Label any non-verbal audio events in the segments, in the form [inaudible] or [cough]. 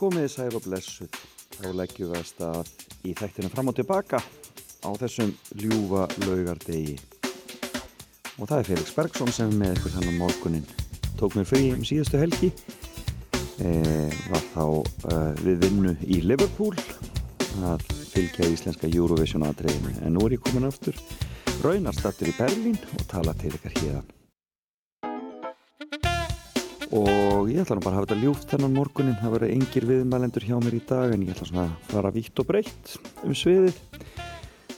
Komiði sæl og blessuð, þá leggjum við að stað í þættinu fram og tilbaka á þessum ljúfa laugardegi. Og það er Felix Bergson sem með ykkur þannig morgunin tók mér frí um síðustu helgi. E, var þá e, við vinnu í Liverpool að fylgja íslenska Eurovision aðdreifinu. En nú er ég komin aftur raunarstattur í Berlín og tala til ykkar hérðan og ég ætla nú bara að hafa þetta ljúft þennan morgunin það verður engir viðmælendur hjá mér í dag en ég ætla svona að fara vitt og breytt um sviðið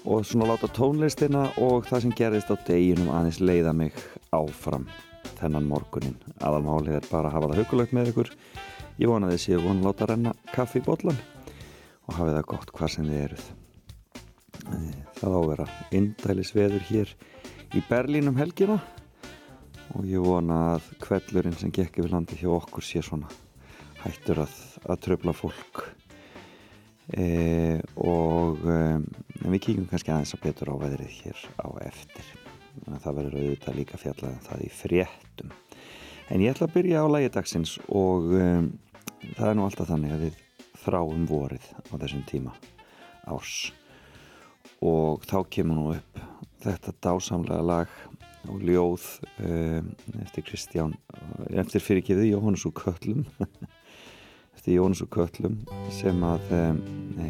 og svona láta tónlistina og það sem gerðist á deginum aðeins leiða mig áfram þennan morgunin aðalmálið er bara að hafa það hugulegt með ykkur. Ég vona þess ég vona láta renna kaffi í botlan og hafi það gott hvað sem þið eruð. Það á að vera indælis veður hér í Berlín um helgina og ég vona að kvellurinn sem gekk yfir landi hjá okkur sé svona hættur að, að tröfla fólk. E, og e, við kíkum kannski aðeins að betur á veðrið hér á eftir. Það verður auðvitað líka fjallað en það í fréttum. En ég ætla að byrja á lægidagsins og e, það er nú alltaf þannig að við þráum vorið á þessum tíma árs. Og þá kemur nú upp þetta dásamlega lag og ljóð um, eftir Kristján eftir fyrirgeðu Jóhannes úr Köllum [laughs] eftir Jóhannes úr Köllum sem að um, e,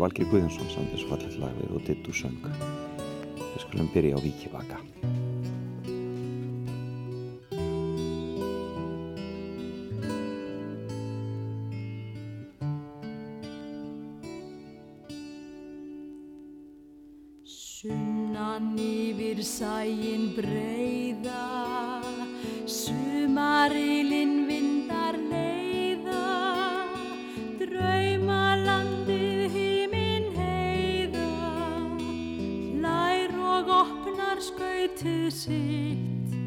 Valgir Guðjónsson samt þessu fallet lag við og Dittu söng. Við skulum byrja á Víkivaka sæin breyða, sumarilinn vindar leiða, draumalandið hímin heiða, hlær og opnar skautið sitt,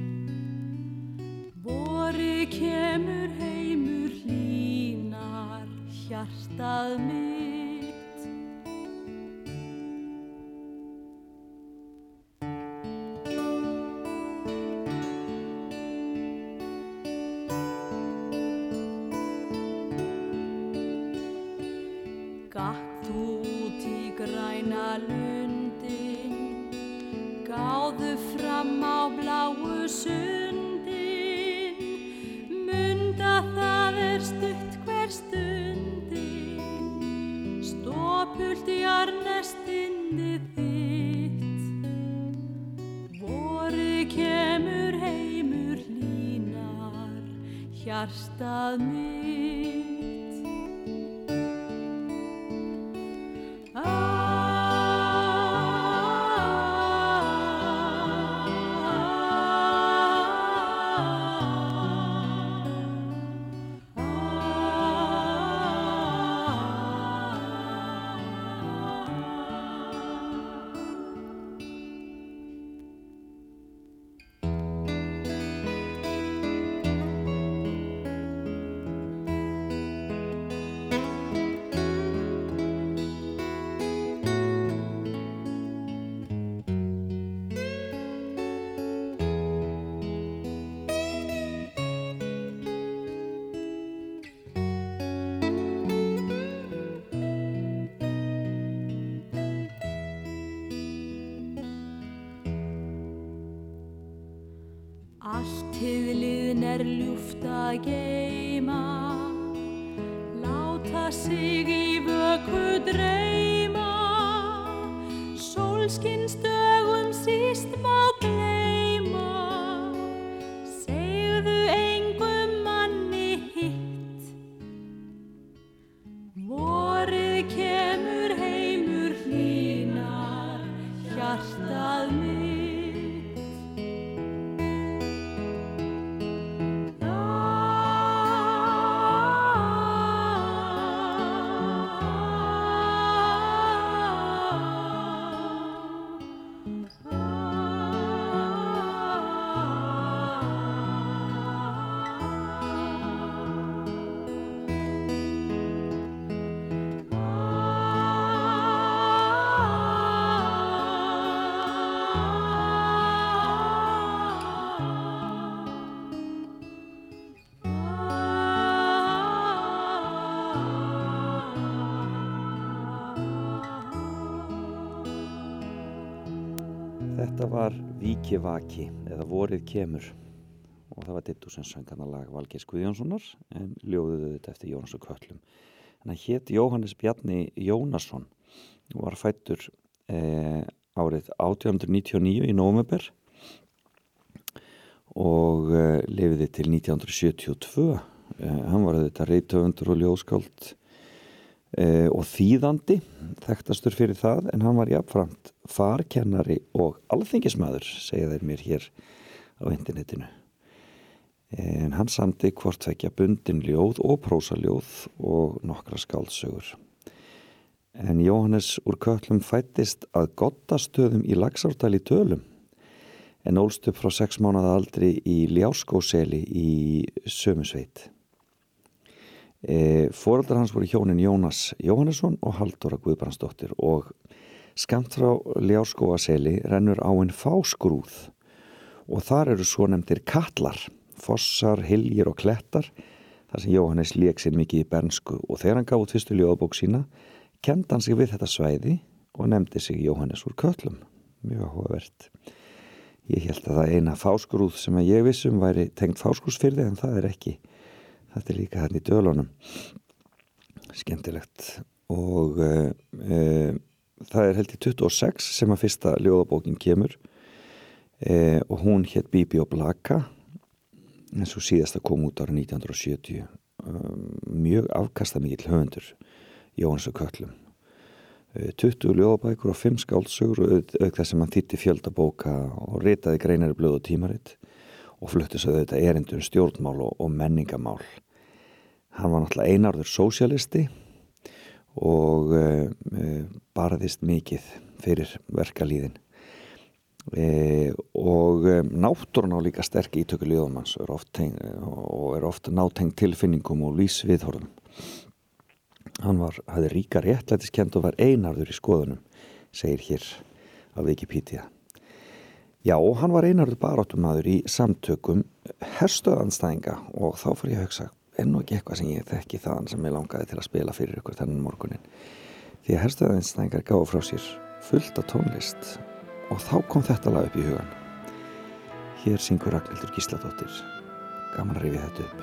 bori kemur heimur hlínar, hjartað mitt. Allt hiflið ner ljúft að geið Víki Vaki eða Vorið kemur og það var dittu sem söng hann að lag Valgeir Guðjónssonar en ljóðuðu þetta eftir Jónas og Köllum. En það hétt Jóhannes Bjarni Jónasson og var fættur eh, árið 1899 í nómöber og eh, lifiði til 1972. Eh, hann var þetta reytöfundur og ljóðskáld eh, og þýðandi, þekktastur fyrir það en hann var jafnframt farkennari og alþengismæður, segja þeir mér hér á internetinu. En hann samti hvort vekja bundin ljóð og prósaljóð og nokkra skálsögur. En Jóhannes úr köllum fættist að gottastöðum í lagsárdal í tölum en ólst upp frá sex mánuða aldri í Ljáskóseli í Sömusveit. E, Fóraldar hans voru hjónin Jónas Jóhannesson og Haldóra Guðbrandsdóttir og skamt frá Ljáskóaseli rennur áinn fásgrúð og þar eru svo nefndir kallar fossar, hiljir og klettar þar sem Jóhannes leik sér mikið í bernsku. Og þegar hann gaf út fyrstu ljóðabók sína kenda hann sig við þetta svæði og nefndi sig Jóhannes úr köllum mjög áhugavert. Ég held að það eina fásgrúð sem ég vissum væri tengt fásgrúðsfyrði en það er ekki þetta er líka hann í dölunum skemmtilegt. Og uh, það er held í 26 sem að fyrsta ljóðabókin kemur. Uh, og hún hétt Bibi og Blaka eins og síðast að koma út ára 1970 um, mjög afkasta mikill höfundur Jóhannes og Köllum 20 ljóðabækur og 5 skálsugur auk þess að mann þýtti fjöldabóka og ritaði greinari blöð og tímaritt og fluttu svo þetta erindum stjórnmál og, og menningamál hann var náttúrulega einarður sósialisti og uh, uh, barðist mikið fyrir verkalíðin E, og e, náttúrun á líka sterk ítöku liðumanns er og er ofta nátengt tilfinningum og lísviðhorðum hann var, hafði ríka réttlætiskend og var einarður í skoðunum segir hér á Wikipedia. Já og hann var einarður baráttumadur í samtökum herstöðanstæðinga og þá fyrir ég að hugsa enn og ekki eitthvað sem ég þekki þaðan sem ég langaði til að spila fyrir ykkur þennan morgunin því að herstöðanstæðingar gáði frá sér fullt af tónlist og þá kom þetta lag upp í hugan hér syngur Ragnhildur Gísladóttir. Gaman að rifja þetta upp.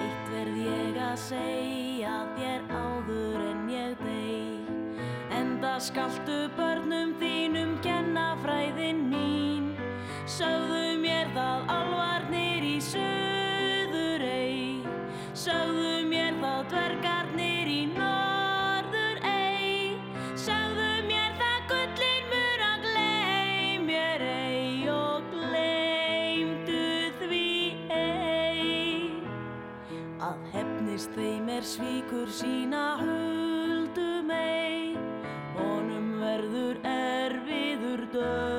Eitt verð ég að segja þér áður en ég deg Enda skaltu börnum þínum kenna fræðin mín. Sögðu Sögðu mér það dvergarnir í norður ei Sögðu mér það gullin mur að gleym mér ei og gleymdu því ei að hefnist þeim er svíkur sína huldum ei honum verður erfiður döiðinn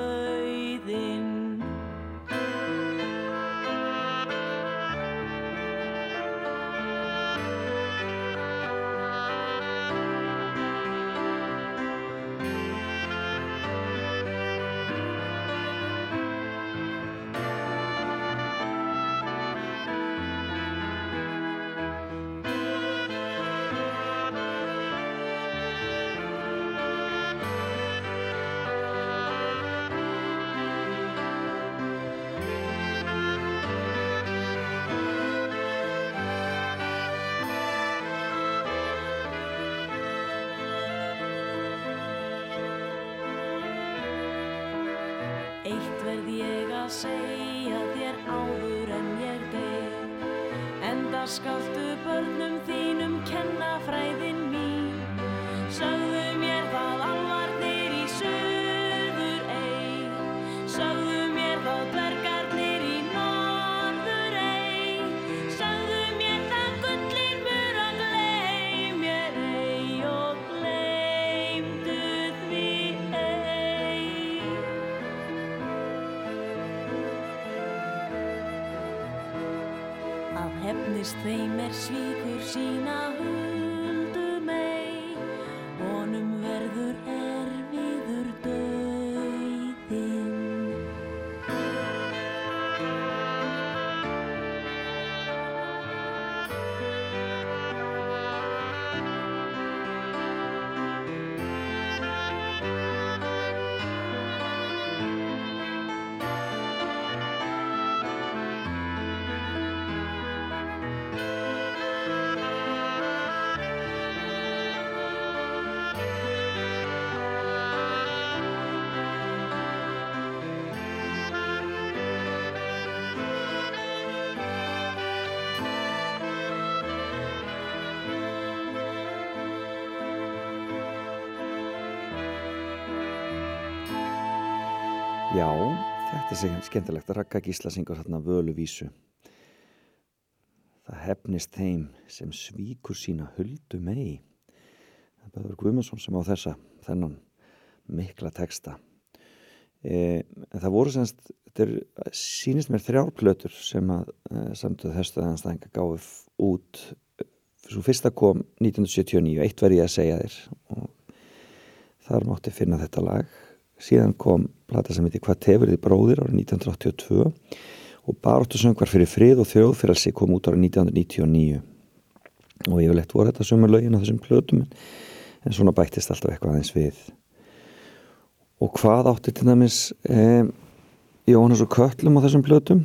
Já, þetta er skemmtilegt að rakka gísla syngur þarna völu vísu. Það hefnist þeim sem svíkur sína huldu mei. Það Böður Guðmundsson sem á þessa, þennan mikla texta. E, það voru semst, þetta er, sínist mér þrjárplötur sem að e, samtöðu þessstuðanstæðinga gáði út. Svo fyrsta kom 1979, eitt verði ég að segja þér og þar mátti finna þetta lag síðan kom plata sem heiti Hvað tefur þið bróðir árið 1982 og Baróttu söngvar fyrir frið og þjóðfyralsi kom út árið 1999 og eitt voru þetta sömur lögin á þessum plötum en svona bættist alltaf eitthvað aðeins við. Og hvað átti til dæmis eh, Jónas og Köllum á þessum plötum?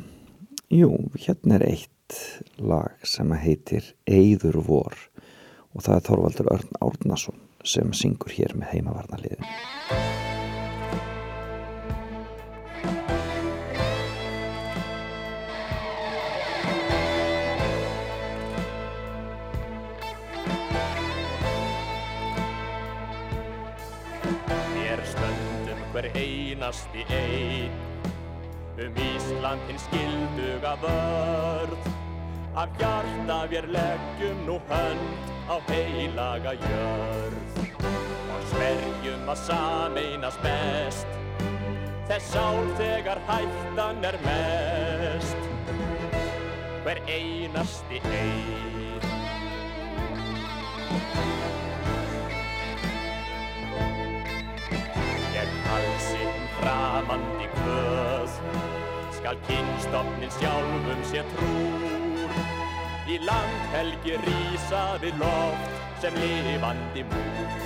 Jú, hérna er eitt lag sem heitir Eyður vor. Og það er Þorvaldur Örn Árnason sem syngur hér með heimavarnaliðin hver einasti einn. Um Ísland hinn skilduga vörð. Af hjarta vér leggjum nú hönd á heilaga jörð. Og sverjum að sameinas best. Þess sál þegar hættan er mest. Hver einasti einn framandi kvöð skal kynstofnin sjálfum sér trúr. Í landhelgi rýsa við loft sem lifandi múr.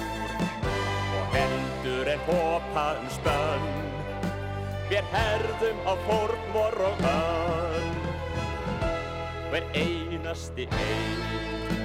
Og heldur en hopa um spönn við herðum á fórnvor og önn. Hver einasti einn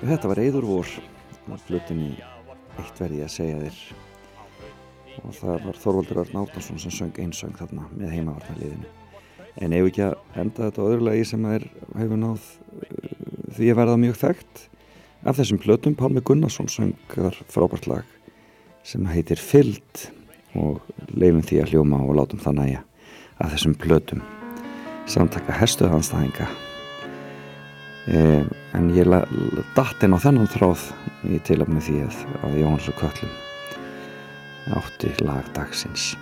Þetta var Eður vor. á flutinni Eitt verði að segja þér. og það var Þorvaldur Örn Átnarsson sem söng einsöng þarna með heimavarnaliðinu en ef ekki að enda þetta á öðru lagi sem er, hefur náð uh, því að verða mjög þekkt. Af þessum plötum Pálmi Gunnarsson söngar frábært lag sem heitir Fyllt og leifum því að hljóma og látum það næja af þessum plötum samtaka herstuðanstæðinga eh, en ég datt inn á þennan þráð í tilöfni því að, að Jóhanns og Köllum átti lagdagsins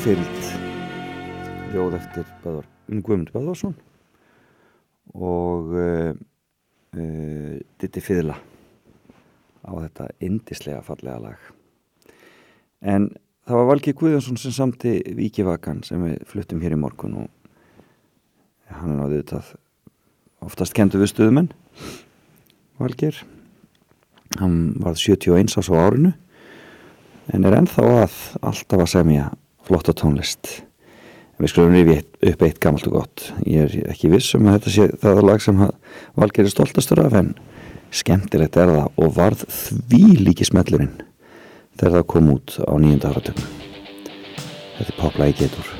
fyllt ljóð eftir Bæðar, Guðmund Bæðarsson og e, e, uh, uh, Ditti Fyðla á þetta indislega fallega lag. En það var Valgi Guðjónsson sem samti Víkivakan sem við fluttum hér í morgun og hann er náðið það oftast kentu við stuðumenn Valgir. Hann varð 71 ás á árinu en er ennþá að alltaf að semja flotta tónlist. Við skulum rifið upp eitt gammalt og gott. Ég er ekki vissum að þetta sé það er lag sem valgeri stoltastur af en skemmtilegt er það og varð því líki smellurinn þegar það kom út á nýjunda áratöknu þetta er poplagi getur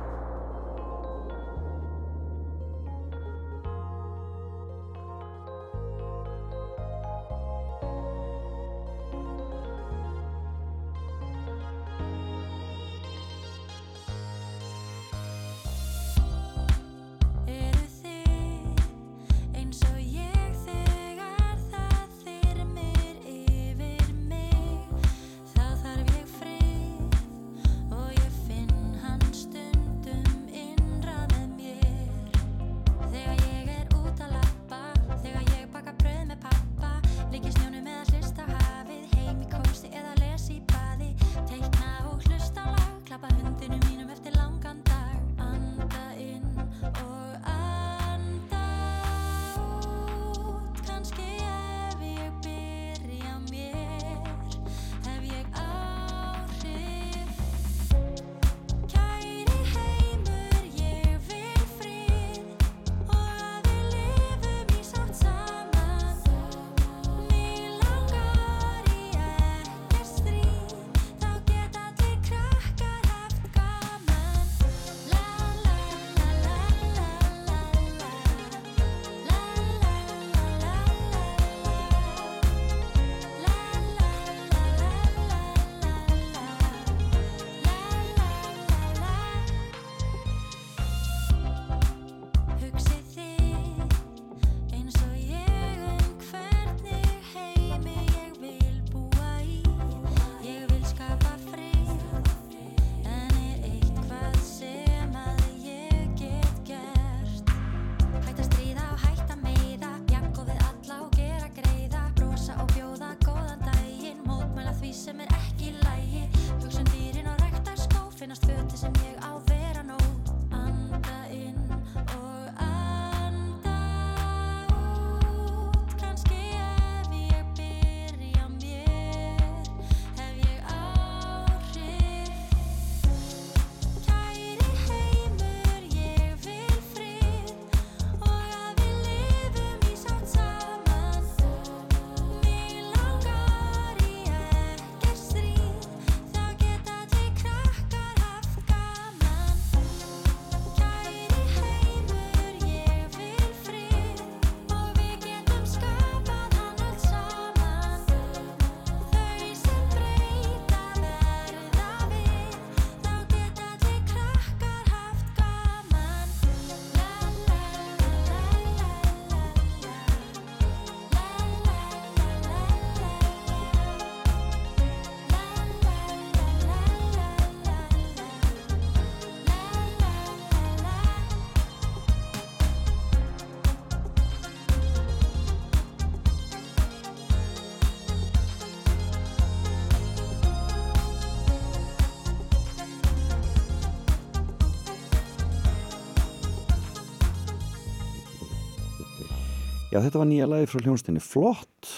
Já, þetta var nýja lagi frá hljónstinni Flott.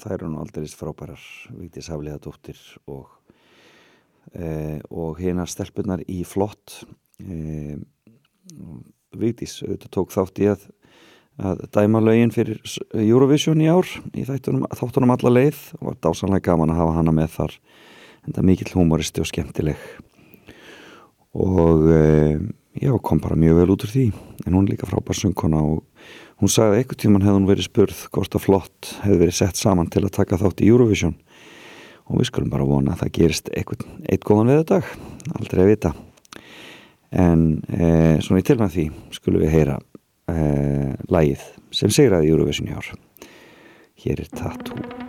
Það eru nú aldrei frábærar Víktis Hafliða dóttir og, e, og hérna stelpunar í Flott. E, Víktis auðvitað tók þátt í að að dæma lögin fyrir Eurovision í ár í þáttunum, þáttunum alla leið. Og var dásanlega gaman að hafa hana með þar en það er mikill humoristi og skemmtileg. Og e, já, kom bara mjög vel út úr því. En hún er líka frábær söngkona og Hún sagði að eitthvað tíman hefði hún verið spurð hvort að flott hefði verið sett saman til að taka þátt í Eurovision og við skulum bara vona að það gerist eitthvað eitt góðan veðadag, aldrei að vita. En e, svona í tilmæð því skulum við heyra eh, e, lægið sem segraði Eurovision í ár. Hér er Tattoo.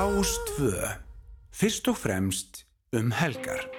Rás 2. Fyrst og fremst um helgar.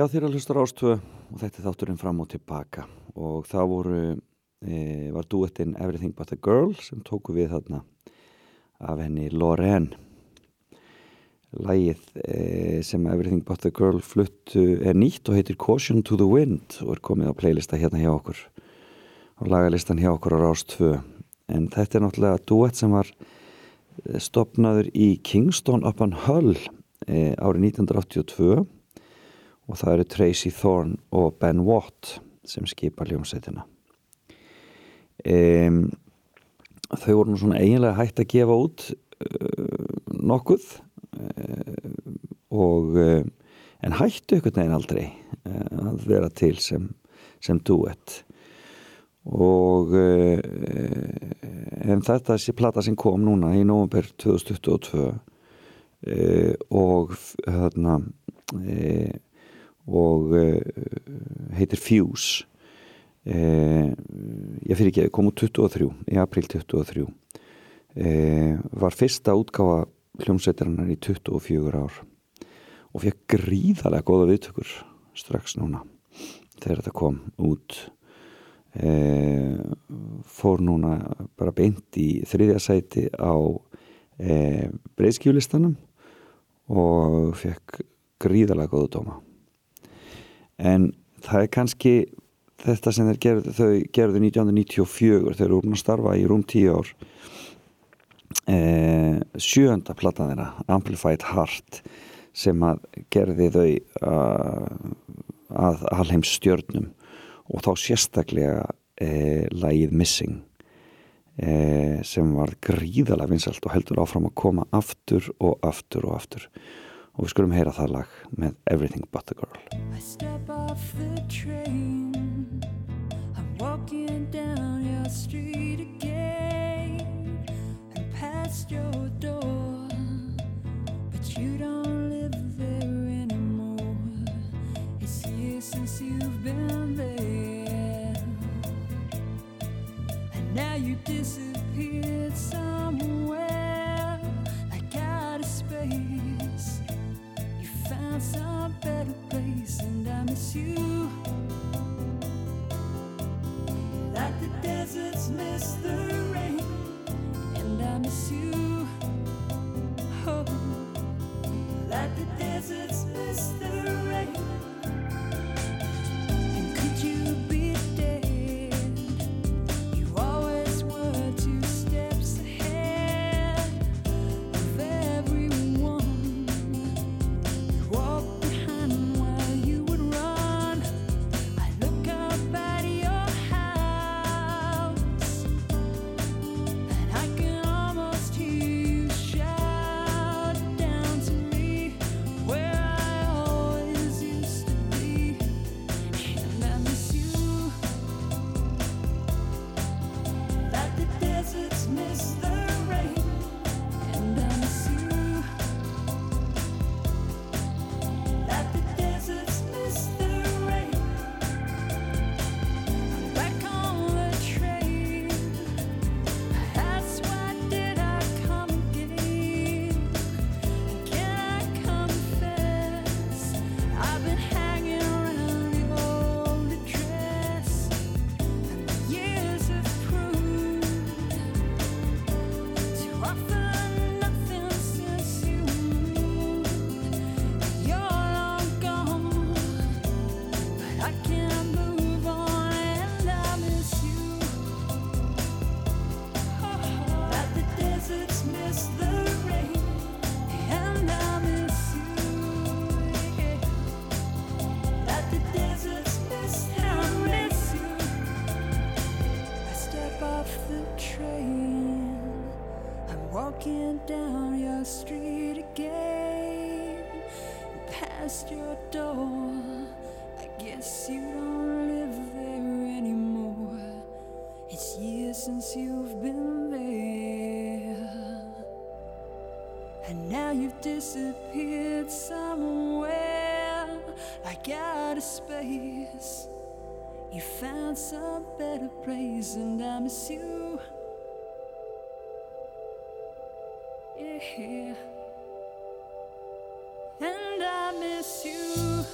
Já, þeir að hlusta rástöðu og þetta er þátturinn fram og tilbaka og það voru, e, var duettinn Everything But A Girl sem tóku við þarna af henni Lorraine. Lægið e, sem Everything But A Girl fluttu er nýtt og heitir Caution to the Wind og er komið á playlista hérna hjá okkur á lagalistan hjá okkur á rástöðu. En þetta er náttúrulega duett sem var eh, stopnaður í Kingston upon Hull e, árið 1982 og það eru Tracy Thorn og Ben Watt sem skipa ljómsveitina um, þau voru nú svona eiginlega hægt að gefa út uh, nokkuð uh, og uh, en hættu ykkur neginn aldrei að vera til sem, sem duett og en þetta sé plata sem kom núna í november 2022 uh, og hérna og uh, heitir Fuse. Uh, ég fyrir ekki, kom út 23 í april 23 uh, var fyrsta útgáfa hljómsveitarinnar í 24 ár og fekk gríðarlega góða viðtökur strax núna þegar þetta kom út. Fór núna bara beint í þriðja sæti á breyðskjúlistanum og fekk gríðarlega góða dóma en það er kannski þetta sem gerðu, þau gerðu 1994 þeir eru úr að starfa í rúm 10 ár. Eh, sjönda platan þeirra Amplified Heart sem að gerði þau uh, að alheims stjörnum og þá sérstaklega eh, lagið Missing eh, sem var gríðalega vinsalt og heldur áfram að koma aftur og aftur og aftur og við skulum heyra það lag með Everything But A Girl I step off the train. I'm walking down your street again and past your door. But you don't live there anymore. It's years since you've been there. And now you disappeared somewhere Found some better place, and I miss you. Like the deserts miss the rain, and I miss you. Oh, like the deserts miss the rain. You found some better place, and I miss you. Yeah, and I miss you.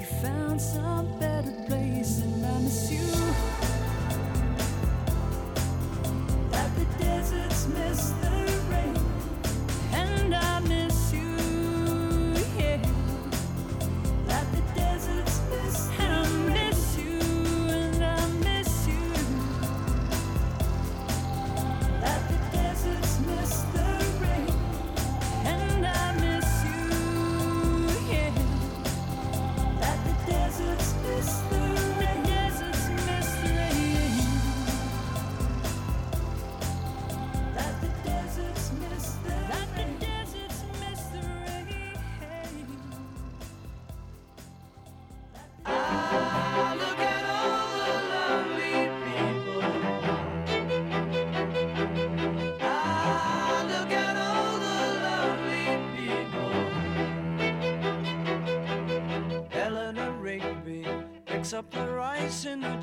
You found some better place, and I miss you. At the desert's mystery.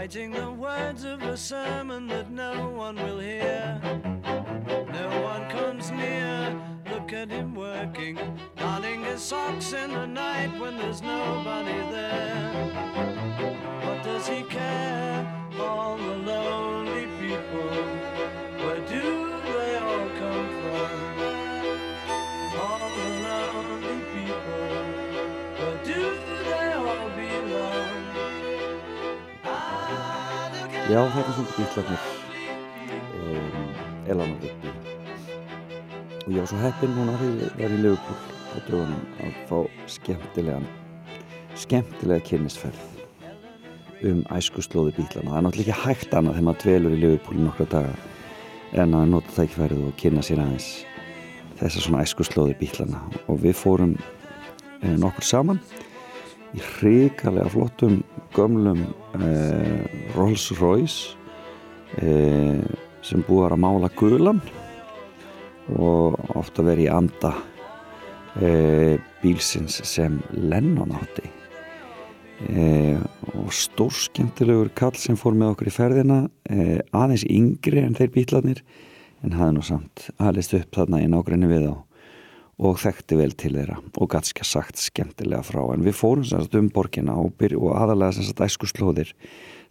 writing the words of a sermon that no one will hear. No one comes near. Look at him working, darning his socks in the night when there's nobody there. What does he care? All the lonely people. Já, þetta er svona bítlarnir um, Eleanor Rigby og ég var svo heppinn núna þegar ég var í Liverpool á dögunum að fá skemmtilegan skemmtilega kynnisferð um æskuslóði bítlana. Það er náttúrulega ekki hægt annað þegar maður dvelur í Liverpool nokkra daga en að nota tækifærið og kynna sér aðeins þessar svona æskuslóði bítlana. Og við fórum eh, nokkur saman í hrikalega flottum gömlum Rolls Royce eh, sem búið að mála gulan og ofta verið í anda eh, bílsins sem Lennon átti. Eh, og stórskemmtilegur kall sem fór með okkur í ferðina eh, aðeins yngri en þeir bílarnir en hafði nú samt aðlist upp þarna í nágrinni við á og þekkti vel til þeirra og gatska sagt skemmtilega frá. En við fórum semst um borgina og, og aðalega semst æsku slóðir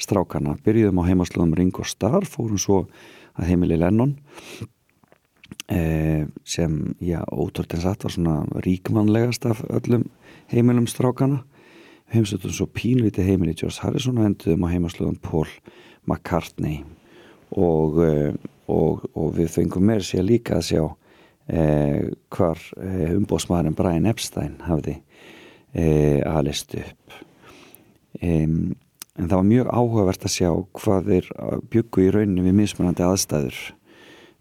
strákana, byrjuðum á heimaslóðum Ringo Starr, fórum svo að heimili Lennon eh, sem, já, ótrúldin satt var svona ríkmannlegast af öllum heimilum strákana heimsöldum svo pínviti heimili George Harrison og enduðum á heimaslóðum Paul McCartney. Og, eh, og, og við fengum meir sér líka að sjá hvar eh, umbóðsmaðurinn Brian Epstein hafði eh, aðlist upp. En það var mjög áhugavert að sjá hvað þeir byggu í rauninni við mismunandi aðstæður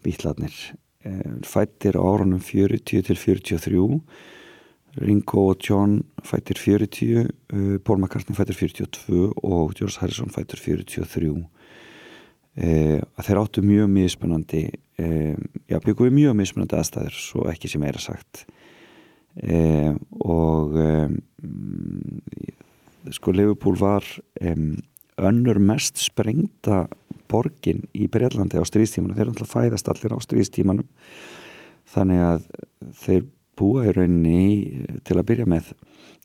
bítlarnir eh, fættir á árunum 40 til 43 Ringo og John fættir 40 uh, Paul McCartney fættir 42 og George Harrison fættir 43 eh, að þeir áttu mjög mismunandi eh, já, byggum við mjög mismunandi aðstæður svo ekki sem meira sagt. Eh, og sko Liverpool var önnur mest sprengta borgin í Breitlandi á stríðstímanum. Þeir náttúrulega fæðast allir á stríðstímanum. Þannig að þeir búa í rauninni til að byrja með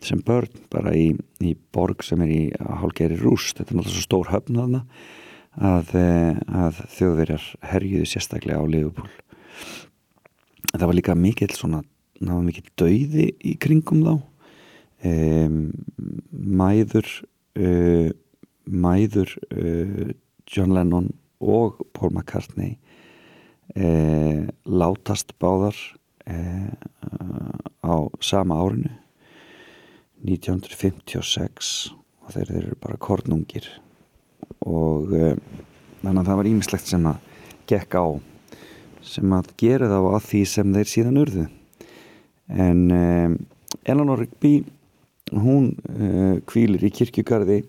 sem börn bara í, í borg sem er í hálgeri rúst. Þetta er náttúrulega svo stór höfn að, eh, að þjóðverjar herjuðu sérstaklega á en það var líka mikill svona, það var mikill dauði í kringum þá. Um, mæður uh, mæður uh, John Lennon og Paul McCartney uh, látast báðar á sama árinu 1956 og þeir eru bara kornungir og uh, þannig að það var ímislegt sem að gekk á sem að gera þá að því sem þeir síðan urðu en um, Eleanor Rigby hún uh, kvílir í kirkjugarði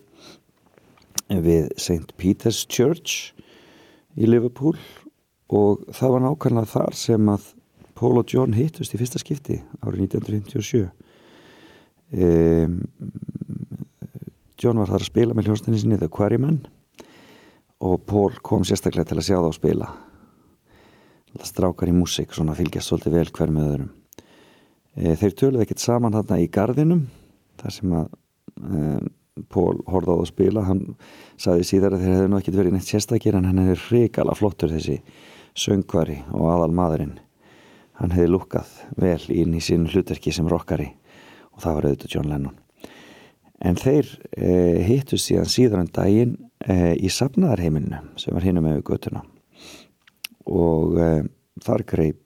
við St. Peter's Church í Liverpool og það var nákvæmlega þar sem að Paul og John hittust í fyrsta skipti árið 1957 um, John var þar að spila með hljónstinni sinni The Quarrymen og Paul kom sérstaklega til að sjá það á spila. Það strákar í músík svona fylgjast svolítið vel hver með öðrum. E, þeir töluðu ekkert saman þarna í gardinum þar sem að e, Paul horfði á það að spila. Hann sagði síðar að þeir hefðu nú ekkert verið neitt sérstakir en hann hefði hrikala flottur þessi söngvari og aðal maðurinn hann hefði lukkað vel inn í sín hlutverki sem rockari og það var auðvitað John Lennon en þeir eh, hittu síðan síðan daginn eh, í safnaðarheiminu sem var hinum með göttuna og eh, þar greip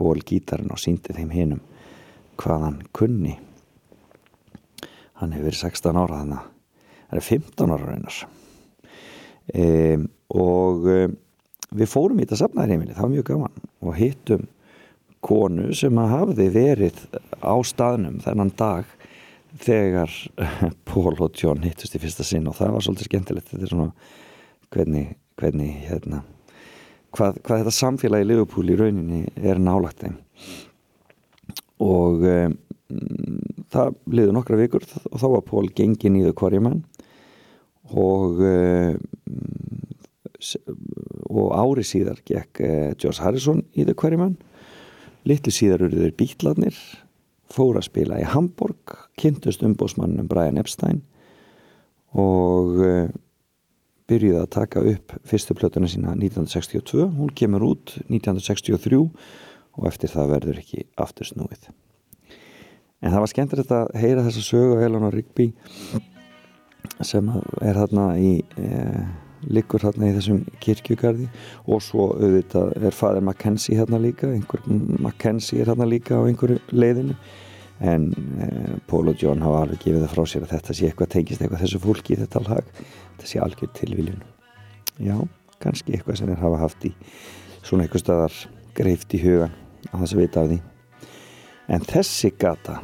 Pól gítarinn og síndi þeim hinum hvað hann kunni. Hann hefur verið 16 ára þannig hann er 15 ára raunar. E, og e, við fórum í þetta safnaðarheimili það var mjög gaman. Og hittum konu sem að hafði verið á staðnum þennan dag þegar [laughs] Pól og John hittust í fyrsta sinn og það var svolítið skemmtilegt. Þetta er svona hvernig, hvernig hérna hvað, hvað þetta samfélagi Liverpool í rauninni er nálagt þeim. Og um, það liður nokkra vikur og þá var Pól gengin í þau kvarjumann og um, og ári síðar gekk uh, George Harrison í þau kvarjumann litlu síðar eru þeir bítladnir fór að spila í Hamburg kynntust umbósmannum Brian Epstein og uh, byrjuði að taka upp fyrstu plötuna sína 1962 hún kemur út 1963 og eftir það verður ekki aftur snúið. En það var skemmtilegt að heyra þessa sögu Eleanor Rigby sem er þarna í eh, liggur þarna í þessum kirkjugarði. Og svo auðvitað er fadir Mackenzie þarna líka einhver Mackenzie er þarna líka á einhverju leiðinu en eh, Paul og John hafa alveg gefið það frá sér að þetta sé eitthvað tengist eitthvað þessu fólki í þetta lag. Þetta sé algjör tilviljun. Já, kannski eitthvað sem er hafa haft í svona eitthvað staðar greift í hugan að það sem veit af því. En þessi gata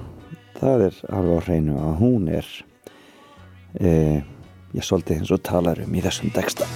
það er alveg á hreinu að hún er eh, ég svolítið eins og talar um í þessum texta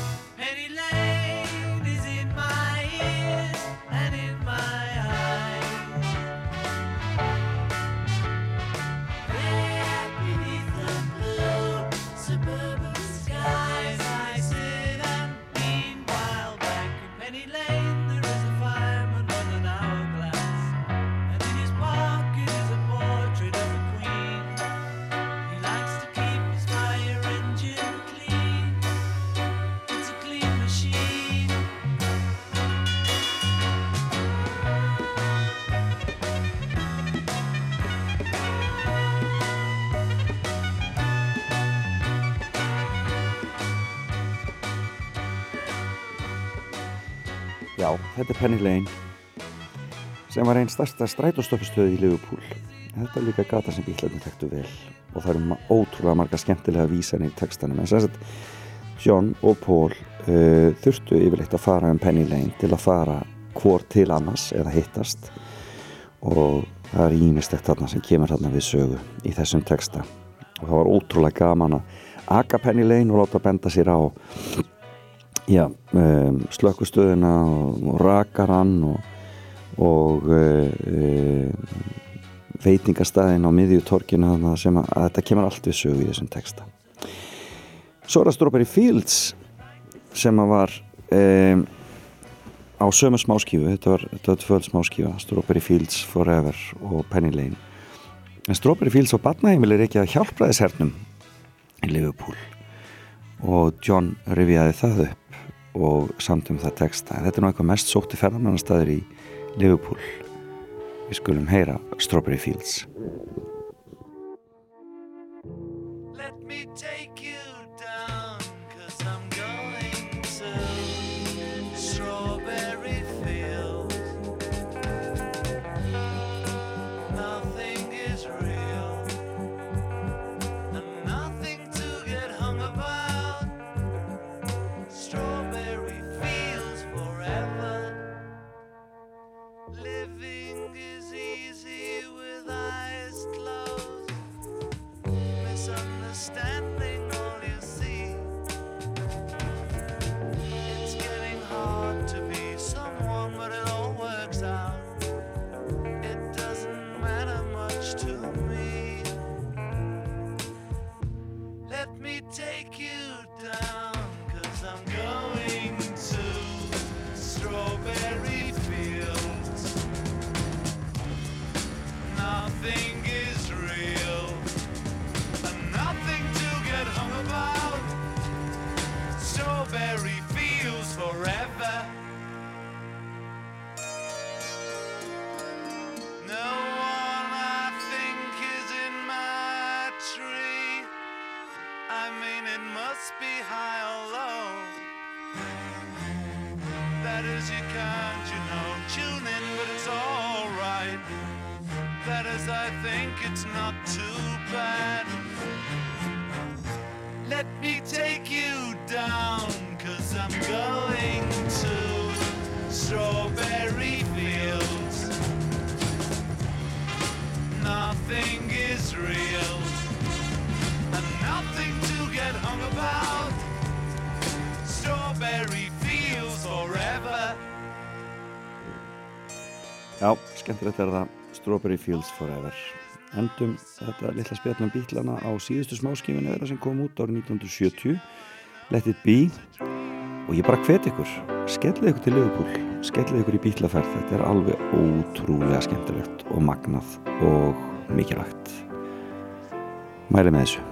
Er Penny Lane sem var einn starsta strætóstofustöð í Liverpool. Þetta er líka gata sem bílarnir þekktu vel og það eru ótrúlega marga skemmtilega vísanir í textanum. En sagt, John og Paul uh, þurftu yfirleitt að fara um Penny Lane til að fara hvor til annars eða hittast og það er ímislegt þarna sem kemur þarna við sögu í þessum texta og það var ótrúlega gaman að aka Penny Lane og láta benda sér á já, um, slökkustöðuna og, og rakarann og, og uh, uh, veitingastæðin á miðjutorkinu sem að, að þetta kemur allt við sögu í þessum texta. Svo það Strawberry Fields sem að var um, á sömu smáskífu. Þetta var, tvöld smáskífa Strawberry Fields Forever og Penny Lane. En Strawberry Fields og Batnaheimil er ekki að hjálpraðishernum í Liverpool. Og John rifjaði það upp og samt um það texta þetta er nú eitthvað mest sótti ferðamannastæður í Liverpool. Við skulum heyra Strawberry Fields. Let me take þetta er það Strawberry Fields Forever. Endum þetta litla spjarnum bítlana á síðustu smáskifinu þeirra sem kom út árið 1970 Let it be. Og ég bara hvet ykkur. Skellið ykkur til lögupól, skellið ykkur í bítlaferð þetta er alveg ótrúlega skemmtilegt og magnað og mikilvægt. Mæri með þessu.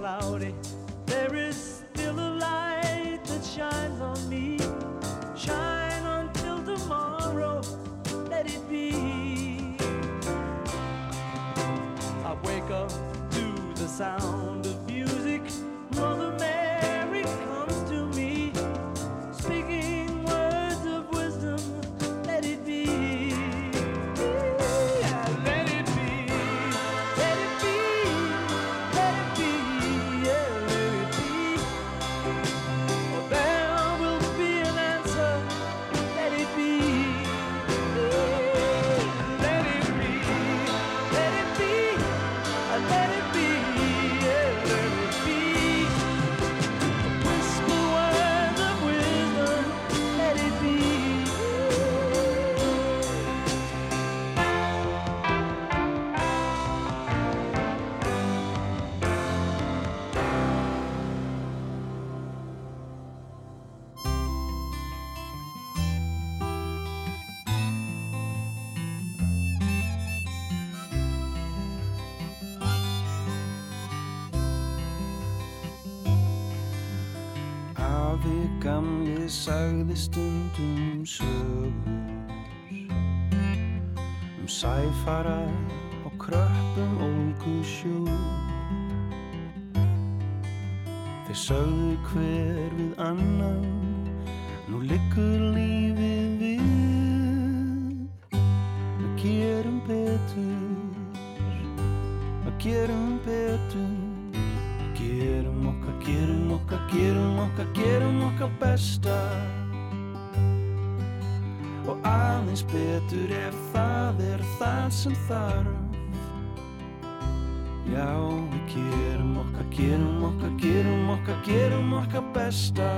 cloudy. sagði stundum sögur um sæfara og kröppum ólgum sjó þeir sögðu hver við annan nú liggur líf það sem þarf. Já, við gerum okkar, gerum okkar, gerum okkar, gerum okkar besta.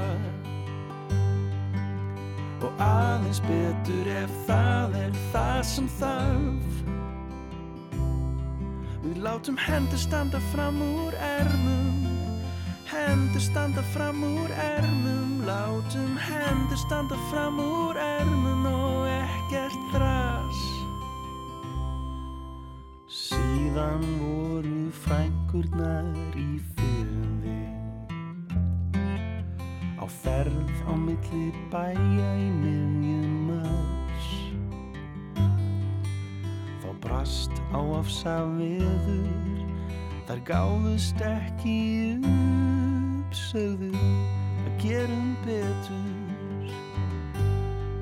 Og aðeins betur ef það er það sem þarf. Við látum hendur standa fram úr ermum. Hendur standa fram úr ermum. Látum hendur standa fram úr ermum frænkurnar í fyrði Á ferð á milli bæja í miðjum mars. Þá brast á afsa veður Þar gáðust ekki upp Sögðu að gerum betur.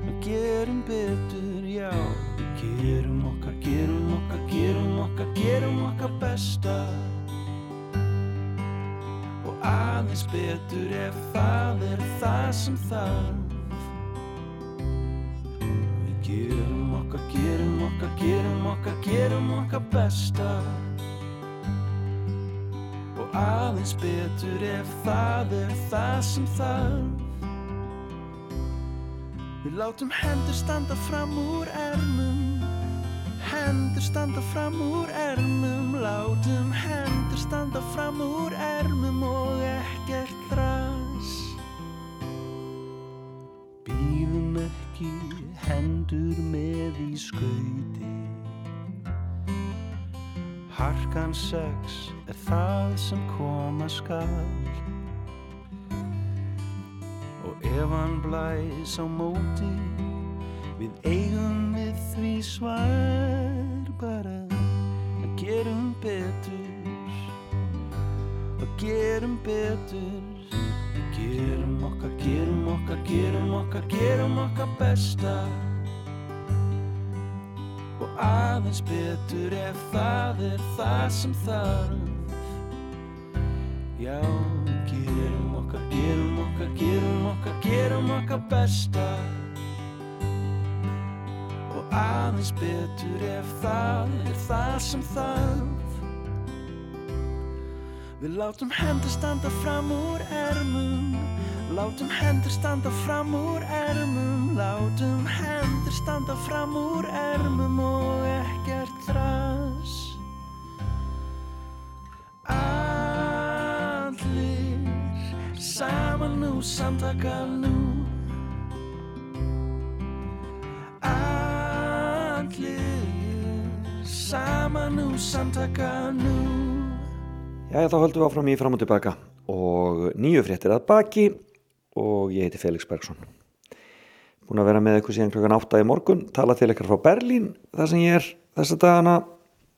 Að gerum betur, já gerum okkar, gerum okkar, gerum okkar, gerum okkar Aðeins betur ef það er það sem þarf. Við gerum okkar, gerum okkar, gerum okkar, gerum okkar besta. Og aðeins betur ef það er það sem þarf. Við látum hendur standa fram úr ermum. Hendur standa fram úr ermum. Látum hendur standa fram úr ermum Og ekkert þras Býðum ekki hendur með í skauti. Harkan sex er það sem koma skal. Og ef hann blæs á móti Við eigum við því svar. Bara að gerum betur gerum betur. Við gerum okkar, gerum okkar, gerum okkar, gerum okkar besta. Og aðeins betur ef það er það sem þarf. Já, gerum okkar, gerum okkar, gerum okkar, gerum okkar besta. Aðeins betur ef það er það sem þarf Við látum hendur standa fram úr ermum. Látum hendur standa fram úr ermum. Látum hendur standa fram úr ermum og ekkert þras Allir saman nú, samtaka nú. Allir saman nú, samtaka nú Já, þá höldum við áfram í fram og tilbaka og nýju fréttir að baki. Og ég heiti Felix Bergson. Búin að vera með eitthvað síðan klokkan 8 í morgun, tala til eitthvað frá Berlín þar sem ég er þessa dagana.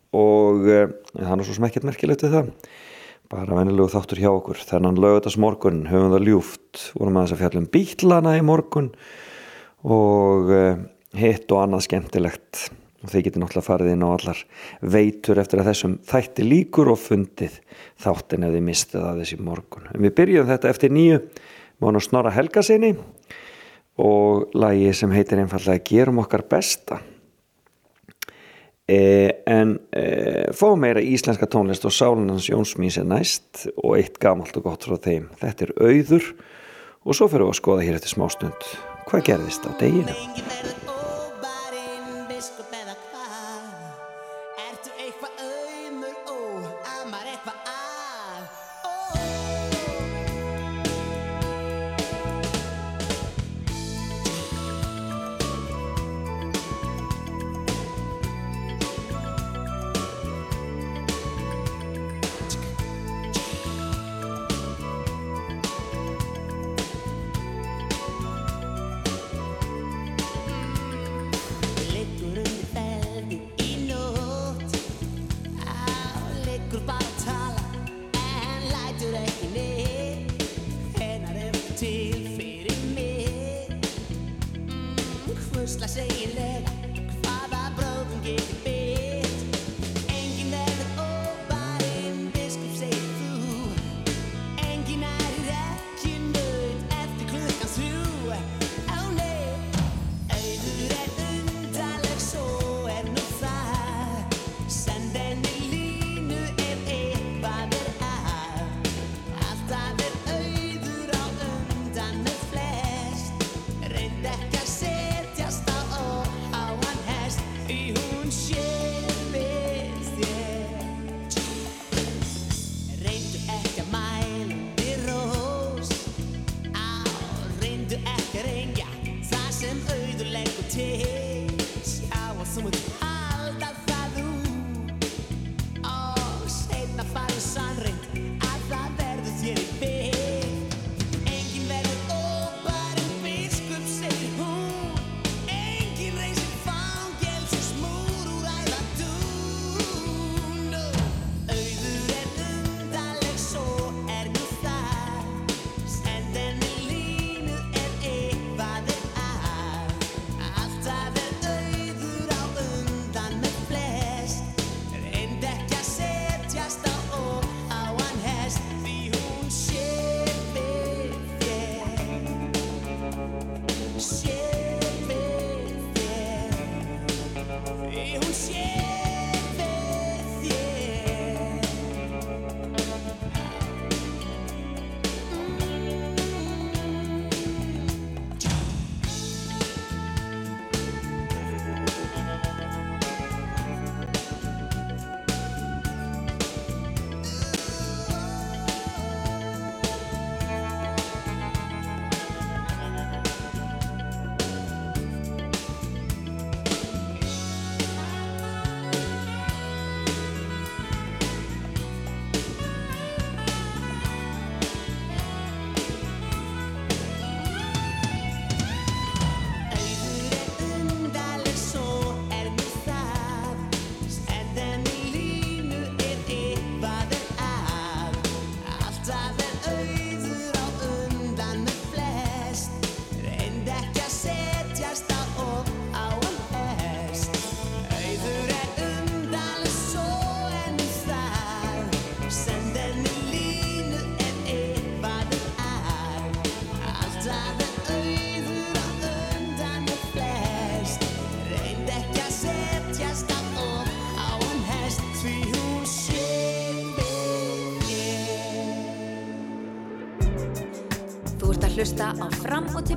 Og e, það er svo sem ekkert merkilegt við það. Bara venilegu þáttur hjá okkur. Þennan lögðast morgun, höfum það ljúft, vorum að þess að fjallum bílana í morgun. Og e, hitt og annað skemmtilegt og þeir geti náttúrulega farið inn á allar veitur eftir að þessum þætti líkur og fundið þáttin ef þið mistið að þessi morgun. En við byrjum þetta eftir nýju mánu Snorra Helgasinni og lagi sem heitir einfallega Gerum okkar besta. E, en e, fá meira íslenska tónlist og Sálinans Jónsmís er næst og eitt gamalt og gott frá þeim. Þetta er auður og svo fyrir við að skoða hér eftir smástund hvað gerðist á deginu.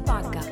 Fram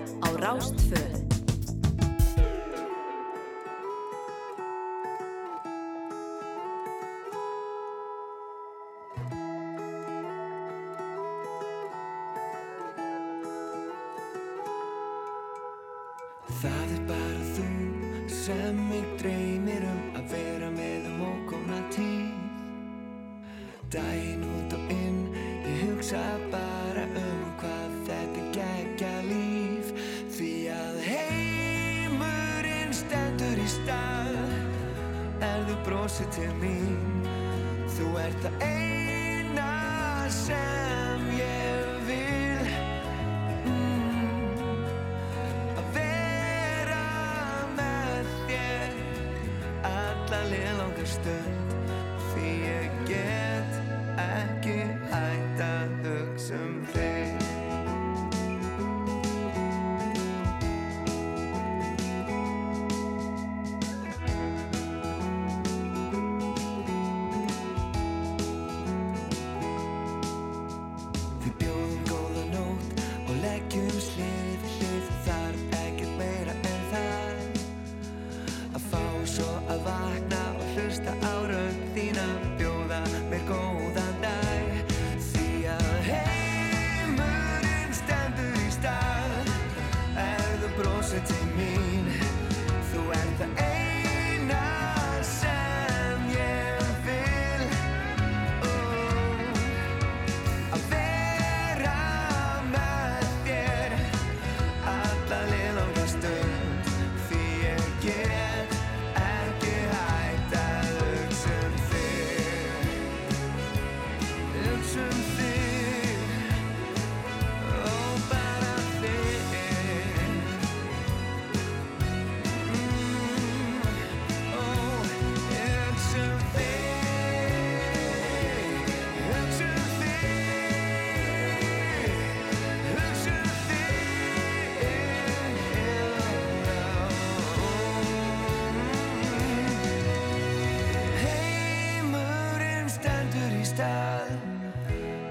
stað.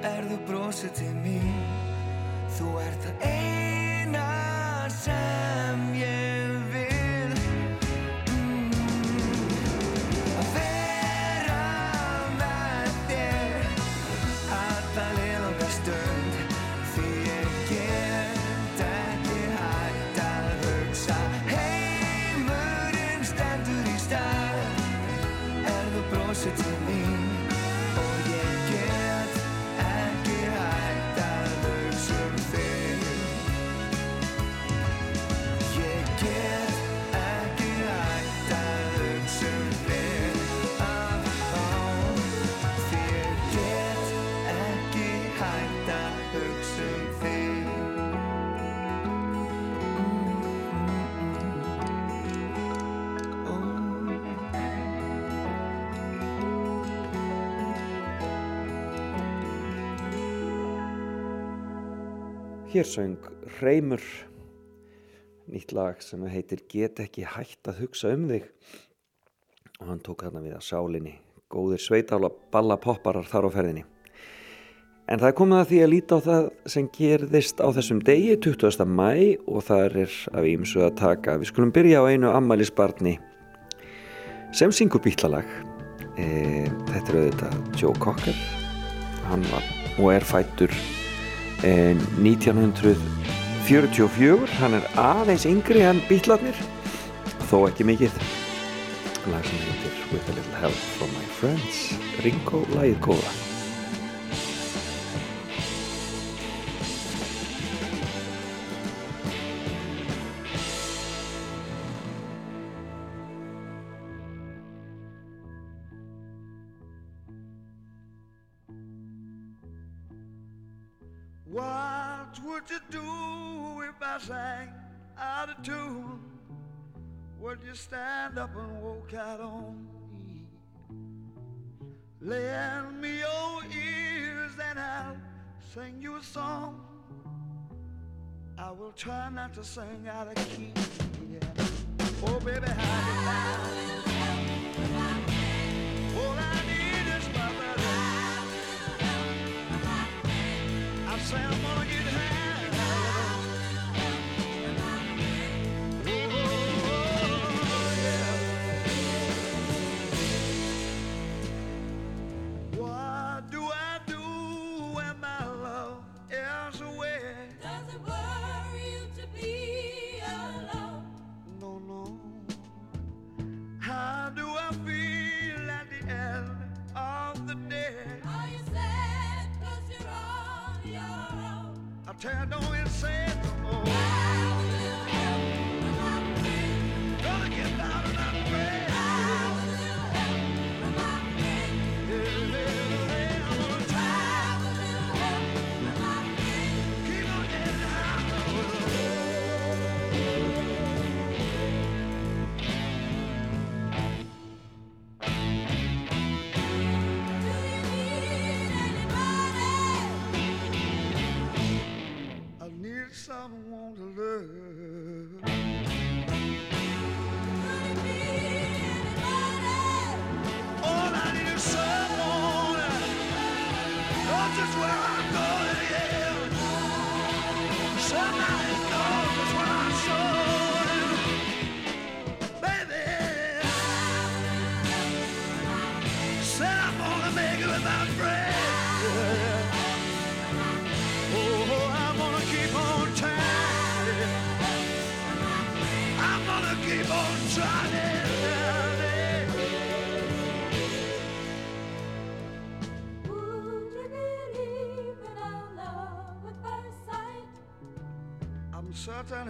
Er þú brosið til mín? Þú ert það eina Hér söng Reymur nýtt lag sem heitir Get ekki hægt að hugsa um þig. Og hann tók þarna við að sálinni góðir sveitála ballapopparar þar á ferðinni. En það er komið að því að líta á það sem gerðist á þessum degi 20. mæ og það er af ímsu að taka. Við skulum byrja á einu ammælisbarni sem syngur bítlalag e, þetta er auðvitað Joe Cocker. Hann var og er fættur eh, 1944 hann er aðeins yngri en bítlarnir þó ekki mikið. Lag sem heitir With a Little Help from My Friends. Ringo lagið I sang out of tune? Would you stand up and walk out on me? Lend me your ears and I'll sing you a song. I will try not to sing out of key. Yeah. Oh, baby, how you like? All I need is my love. I say I'm gonna get own? I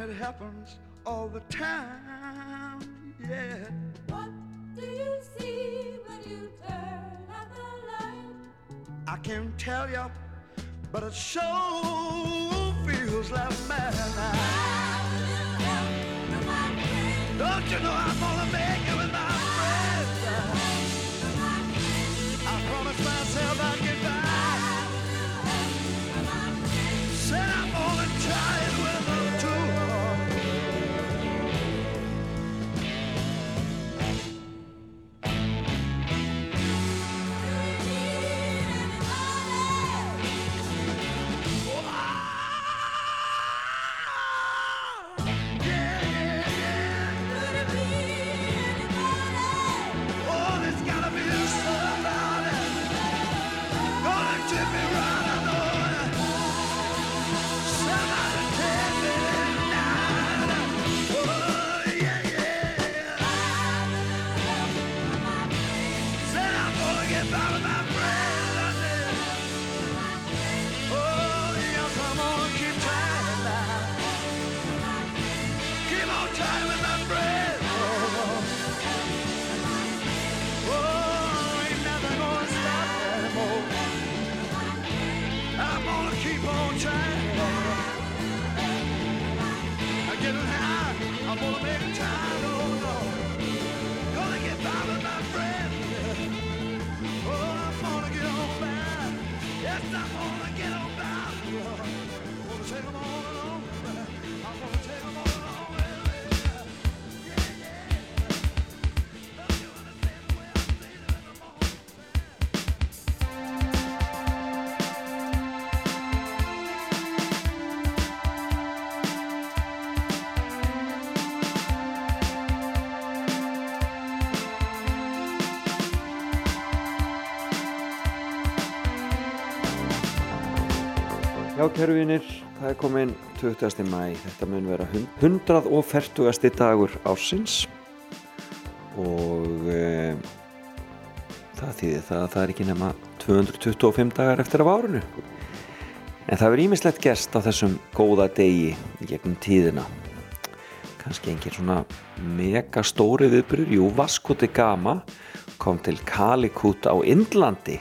it happens all the time. Yeah. What do you see when you turn out the light? I can't tell you, but it sure feels like madness. Já, kæru vinir, það er komin 20. mæ, þetta mun vera 140. dagur ársins og e, það þýðir það að það er ekki nema 225 dagar eftir af árunu. En það verður ímislegt gerst á þessum góða degi gegnum tíðina. Kanski engin svona mega stóri viðbyrður, jú, Vasco de Gama kom til Calicut á Indlandi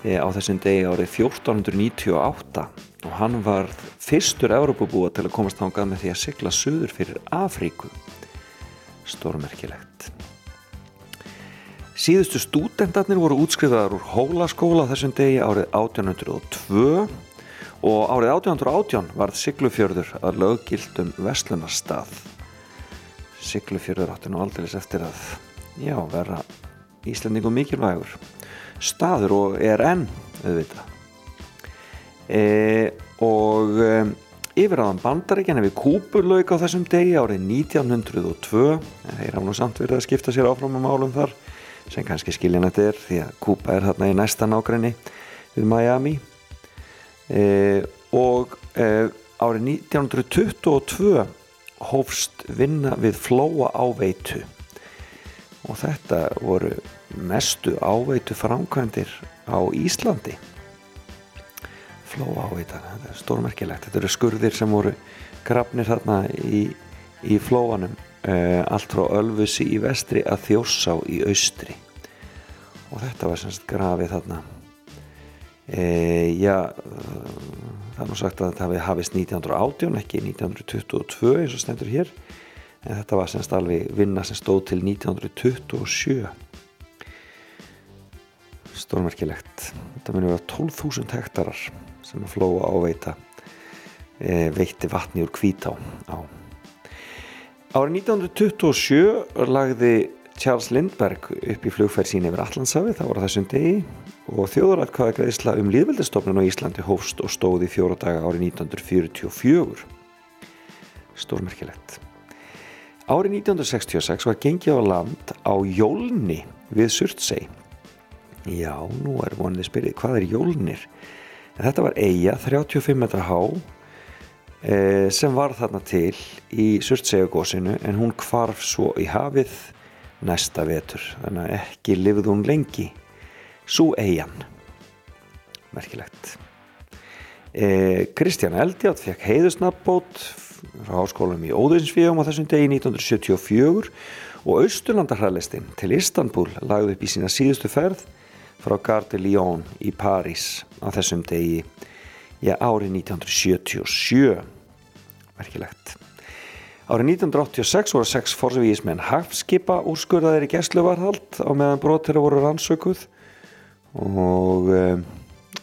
eh, á þessum degi árið 1498 og hann var fyrstur Evrópubúa til að komast þangað með því að sigla suður fyrir Afríku. Stórmerkilegt. Síðustu stúdendarnir voru útskrifaðar úr hólaskóla þessum degi árið 1802 og árið 1818 varð Siglufjörður að löggildum Vestlunarstað Siglufjörður átti nú aldrei eftir að já, vera Íslandingum mikilvægur staður og er enn auðvitað e, og e, yfiráðan bandaríkjana við Kúpurlauk á þessum degi árið 1902 en þeir hafa nú samt verið að skipta sér áfram á málum þar sem kannski skiljanætt er því að Kúpa er þarna í næsta nágræni við Miami. E, og árið 1922 hófst vinna við flóa áveitu. Og þetta voru mestu áveitu framkvæmdir á Íslandi flóa áveita, þetta er stórmerkilegt. Þetta eru skurðir sem voru grafnir þarna í, í flóanum uh, allt frá Ölfusi í vestri að Þjórsá í austri. Og þetta var semst grafið þarna. Uh, já uh, það er nú sagt að þetta hafi hafist 1918 ekki 1922 eins og stendur hér. En þetta var semst alveg vinna sem stóð til 1927 stórmerkilegt. Þetta muni vera 12.000 hektarar sem að flóa áveita e, veitti vatni úr kvítá á. Árið 1927 lagði Charles Lindbergh upp í flugferð sín yfir Allandsafi, það voru þessum degi og þjóðuratkvæða greiðsla um líðveldistofnun á Íslandi hófst og stóði fjóra daga árið 1944 stórmerkilegt Árið 1966 var gengið á land á Jólni við Surtsey Já, nú er vonið spyrið, hvað er Jólnir? En þetta var eiga 35 metra há eh, sem var þarna til í Surtseyjagósinu en hún kvarf svo í hafið næsta vetur. Þannig að ekki lifði hún lengi. Svo eigin merkilegt. Eh, Kristján Eldjátt fekk heiðusnafbót frá háskólum í Óðinsvíum á þessum degi 1974 og Austurlandarhælistinn til Istanbul lagði upp í sína síðustu ferð frá Gare de Lyon í París á þessum degi. Já, árið 1977 merkilegt. Árið 1986 voru sex forsvíismenn hafskipa úrskurðaðir í gæsluvarhald á meðan brot þeirra voru rannsökuð. Og um,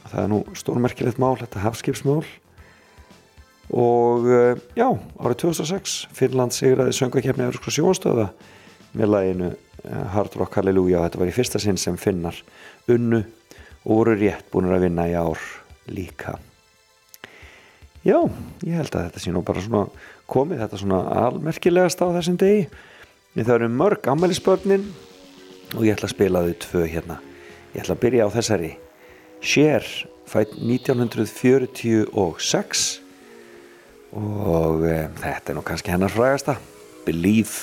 það er nú stórmerkilegt mál þetta hafskipsmál. Og uh, já, árið 2006 Finnland sigraði söngakefni Európska sjónstöða með læginu uh, Hard Rock Hallelujah. Þetta var í fyrsta sinn sem finnar unnu og voru rétt búin að vinna í ár líka. Já, ég held að þetta sé nú bara svona komið þetta svona almerkilegast á þessum degi. Það eru mörg ammælisbörnin og ég ætla að spila þau tvö hérna. Ég ætla að byrja á þessari. Cher fætt 1946 og um, þetta er nú kannski hennar frægasta. Believe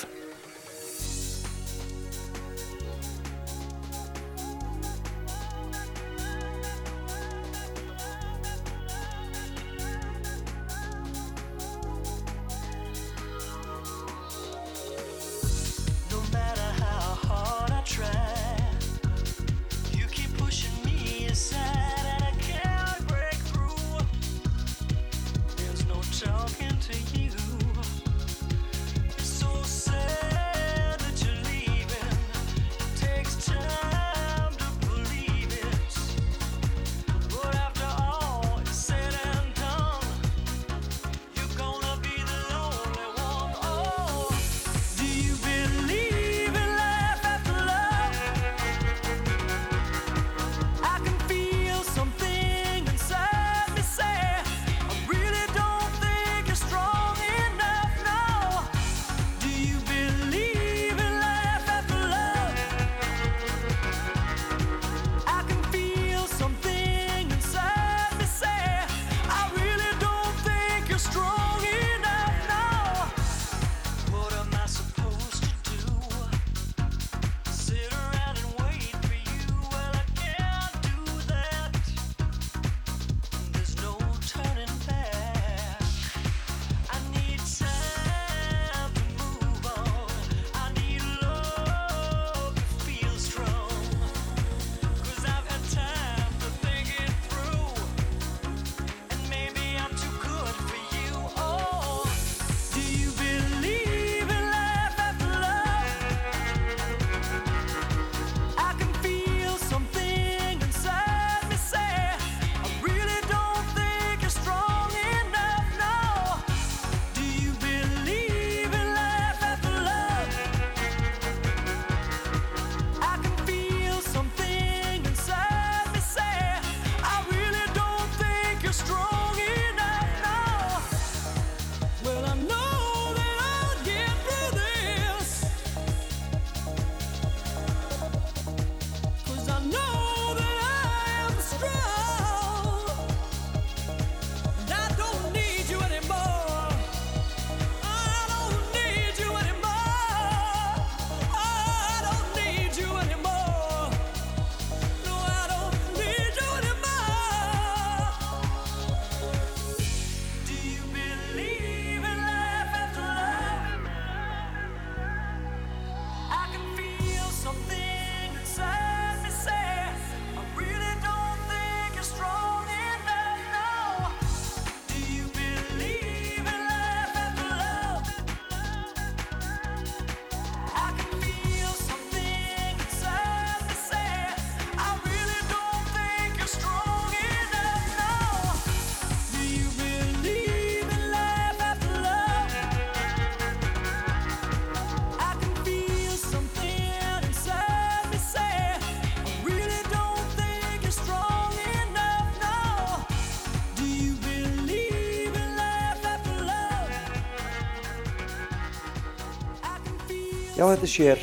Já, þetta er sér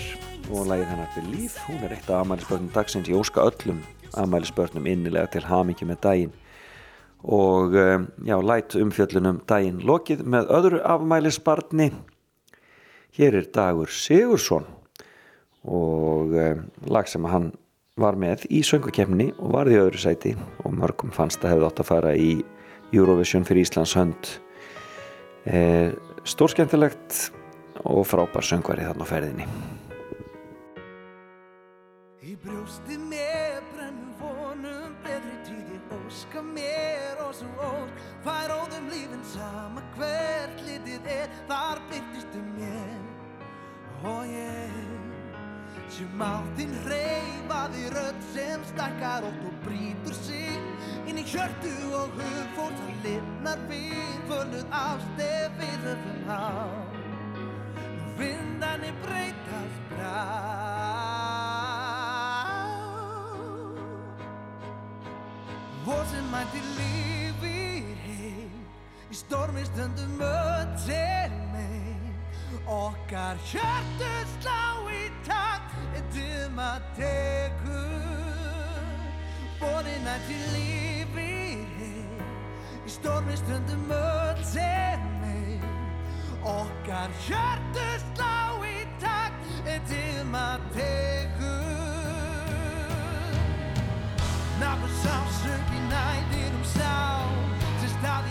og lagið hennar Believe, hún er eitt af amælisbörnum dagsins, ég óska öllum amælisbörnum innilega til hamingi með daginn. Og um, já, læt umfjöllunum daginn lokið með öðru afmælisbarni. Hér er Dagur Sigursson og um, lag sem hann var með í söngukefni og varði öðru sæti og mörgum fannst að hefði átt að fara í Eurovision fyrir Íslands hönd. E, stórskemmtilegt og frábær söngvari þarna á ferðinni. Í brjósti mér brennum vonum betri tíði óska mér og svo ósk fær óðum lífin sama hvert litið er. Þar byrtistu mér og ég sem á þín reyfaði rödd sem stakkar ótt og brýtur sig inn í hjörtu og hug fólk það lifnar við fölnuð ástef við höfum á vindanir breytast brá Vor sem mætti lífið heim Í stormi stundum öll til mig Okkar hjörtu slá í takt Eittum að tekur. Vorið mætti lífið heim Í stormi stundum öll mig Okkar hjörtu slá í takt Eittum að tekur. Nafn sásök í næðir um sá sem stað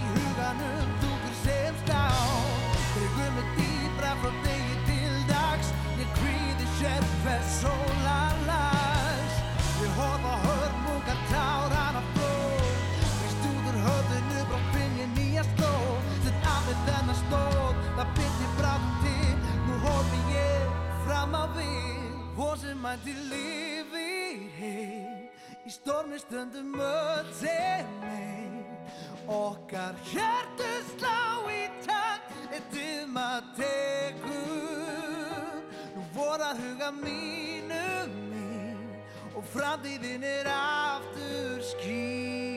mætti lífi heim Í stormi stundum öll til mig Okkar hjertu slá í takt Eittum að tekur Nú voru að huga mínu mín Og framtíðin er aftur skýr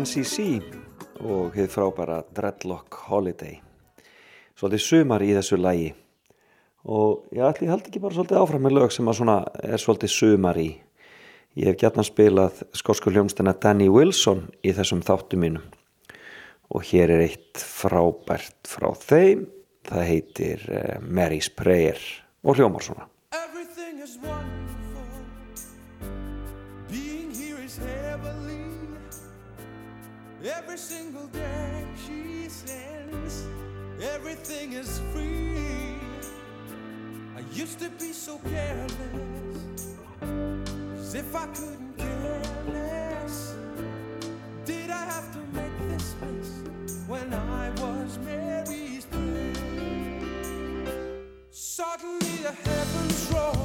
NCC og hefði frábæra Dreadlock Holiday. Svolítið sumar í þessu lægi og ég ætli, ég haldi ekki bara svolítið áfram með lög sem að svona er svolítið sumar í. Ég hef gætna spilað skótsku hljómsdana Danny Wilson í þessum þáttu mínum. Og hér er eitt frábært frá þeim. Það heitir eh, Mary's Prayer og hljómar svona. Every single day she sends, everything is free. I used to be so careless, as if I couldn't care less. Did I have to make this mess when I was Mary's friend? Suddenly the heavens roll.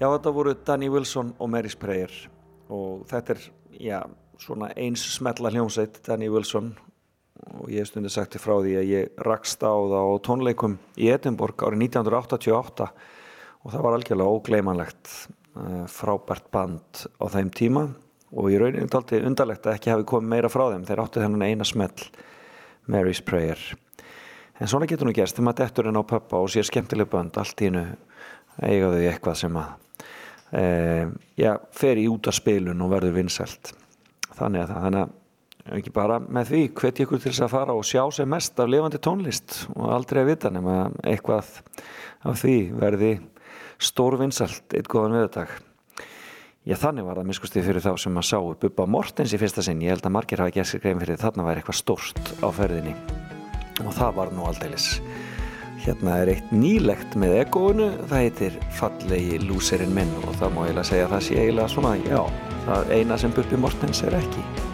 Já, þetta voru Danny Wilson og Mary Sprayer og þetta er, já, svona eins smetla hljómsveit, Danny Wilson. Og ég hef stundið sagt þér frá því að ég rakst á það á tónleikum í Edinborg árið 1988 og það var algjörlega ógleymanlegt uh, frábært band á þeim tíma. Og í rauninni taldi undarlegt að ekki hafi komið meira frá þeim. Þeir áttu þennan eina smell Mary Sprayer en svona getur nú gerst þegar maður dettur inn á pöppa og sér skemmtileg bönd allt í hennu eiga þau eitthvað sem að já, fer í út af spilun og verður vinsælt þannig að það þannig að ekki bara með því hvet ég ykkur til þess að fara og sjá sem mest af lifandi tónlist og aldrei að vita nema eitthvað af því verði stór vinsælt eitt góðan viðdag Já, þannig var það miskusti fyrir þá sem að sá Bubba Mortens í fyrsta sinn. Ég held að margir hafa gert sér grein fyrir þarna væri eitthvað stórt á ferðinni og það var nú aldeilis. Hérna er eitt nýlegt með egoinu, það heitir Fallegi lúserinn minn og það má eiginlega segja að það sé eiginlega svona, já, það eina sem Bubbi Mortens er ekki.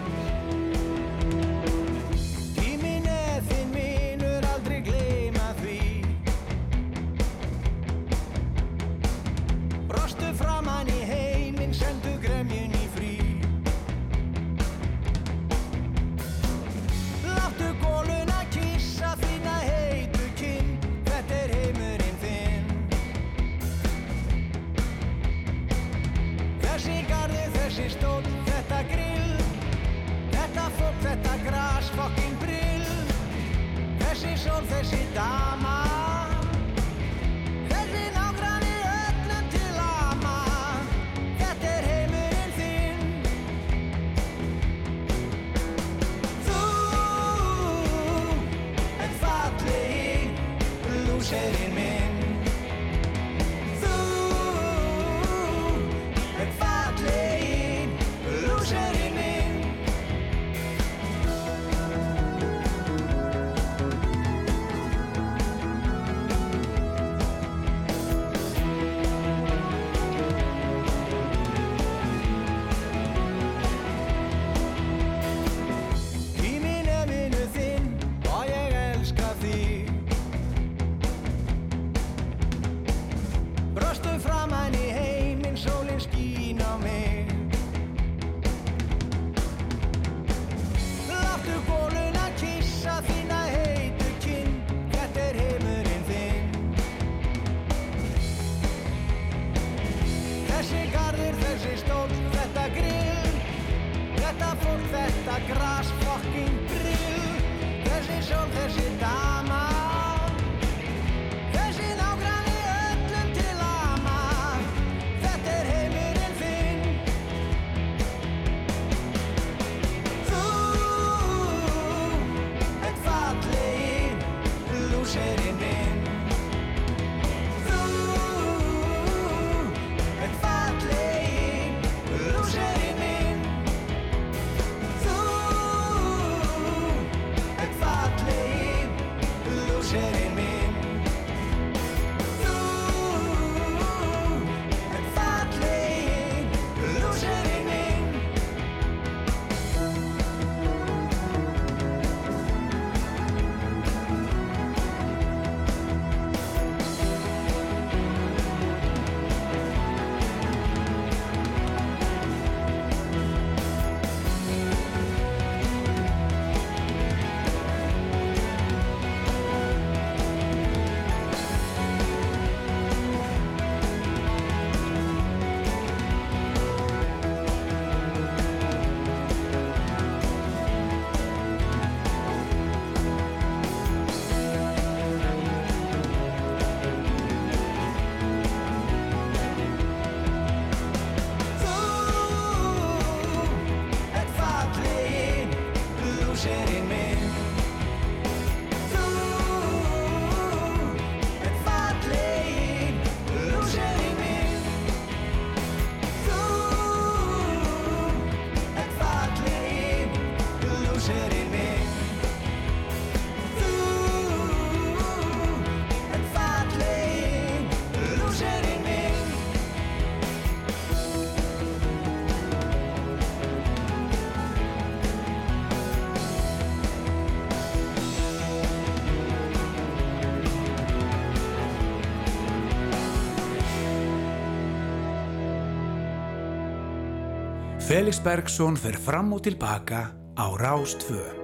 Felix Bergsson fer fram og tilbaka á Rástvö.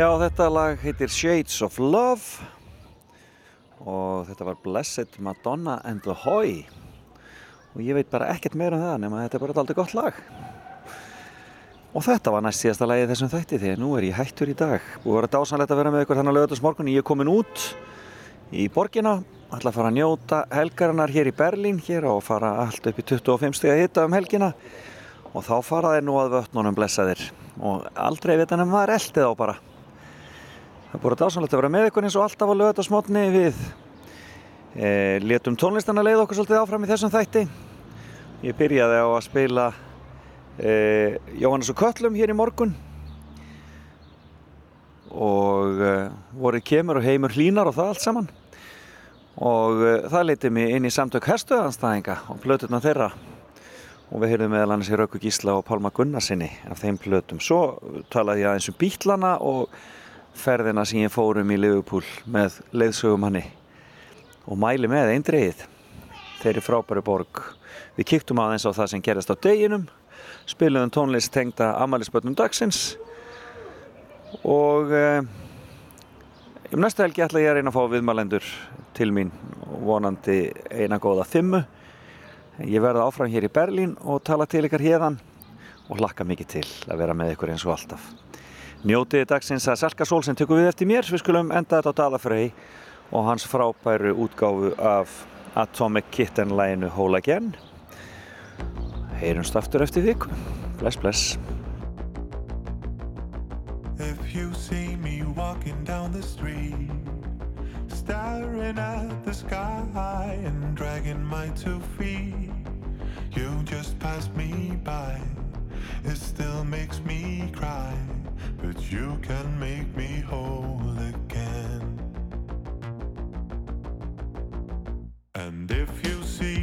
Já, þetta lag heitir Shades of Love og þetta var Blessed Madonna and the Hoy. Og ég veit bara ekkert meira um það nema að þetta er bara aldrei gott lag. Og þetta var næst síðasta lagið þessum þætti því að nú er ég hættur í dag. Og vera dásanlegt að vera með ykkur þannig að lögðarsmorgun ég er komin út í borgina ætla að fara að njóta helgarinnar hér í Berlín hér og fara allt upp í 25 stiga hitta um helgina. Og þá fara þeir nú að vötnunum blessaðir. Og aldrei veit hann að maður eldið á bara Það er búin að dásanlegt að vera með ykkur eins og alltaf á lögatarsmotni við e, letum tónlistana leið okkur svolítið áfram í þessum þætti. Ég byrjaði á að spila e, Jóhannes og Köllum hér í morgun og e, voru kemur og heimur hlínar og það allt saman og það leiti mig inn í samtök herstuðanstæðinga og plöturna þeirra og við heyrðum meðal annars í Rauku Gísla og Pálma Gunnarsinni af þeim plötum. Svo talaði ég aðeins um bítlana og ferðina sem ég fórum í Liverpool með leiðsögum hanni og mæli með eindreið þeirri frábæru borg. Við kíktum aðeins á það sem gerist á deginum spiluðum tónlist tengda amalisbötnum dagsins og eh, um næsta helgi ætla ég að reyna að fá viðmælendur til mín og vonandi eina góða þimmu. Ég verða áfram hér í Berlín og tala til ykkar hérðan og hlakka mikið til að vera með ykkur eins og alltaf Njótiði dagsins að Selga Solsen tekur við eftir mér, við skulum enda þetta á Dalafrey og hans frábæru útgáfu af Atomic Kitten-læginu Hól again. Heyrumst aftur eftir þig. Bless, bless. If you see me walking down the street Staring at the sky and dragging my two feet You just passed me by It still makes me cry but you can make me whole again. And if you see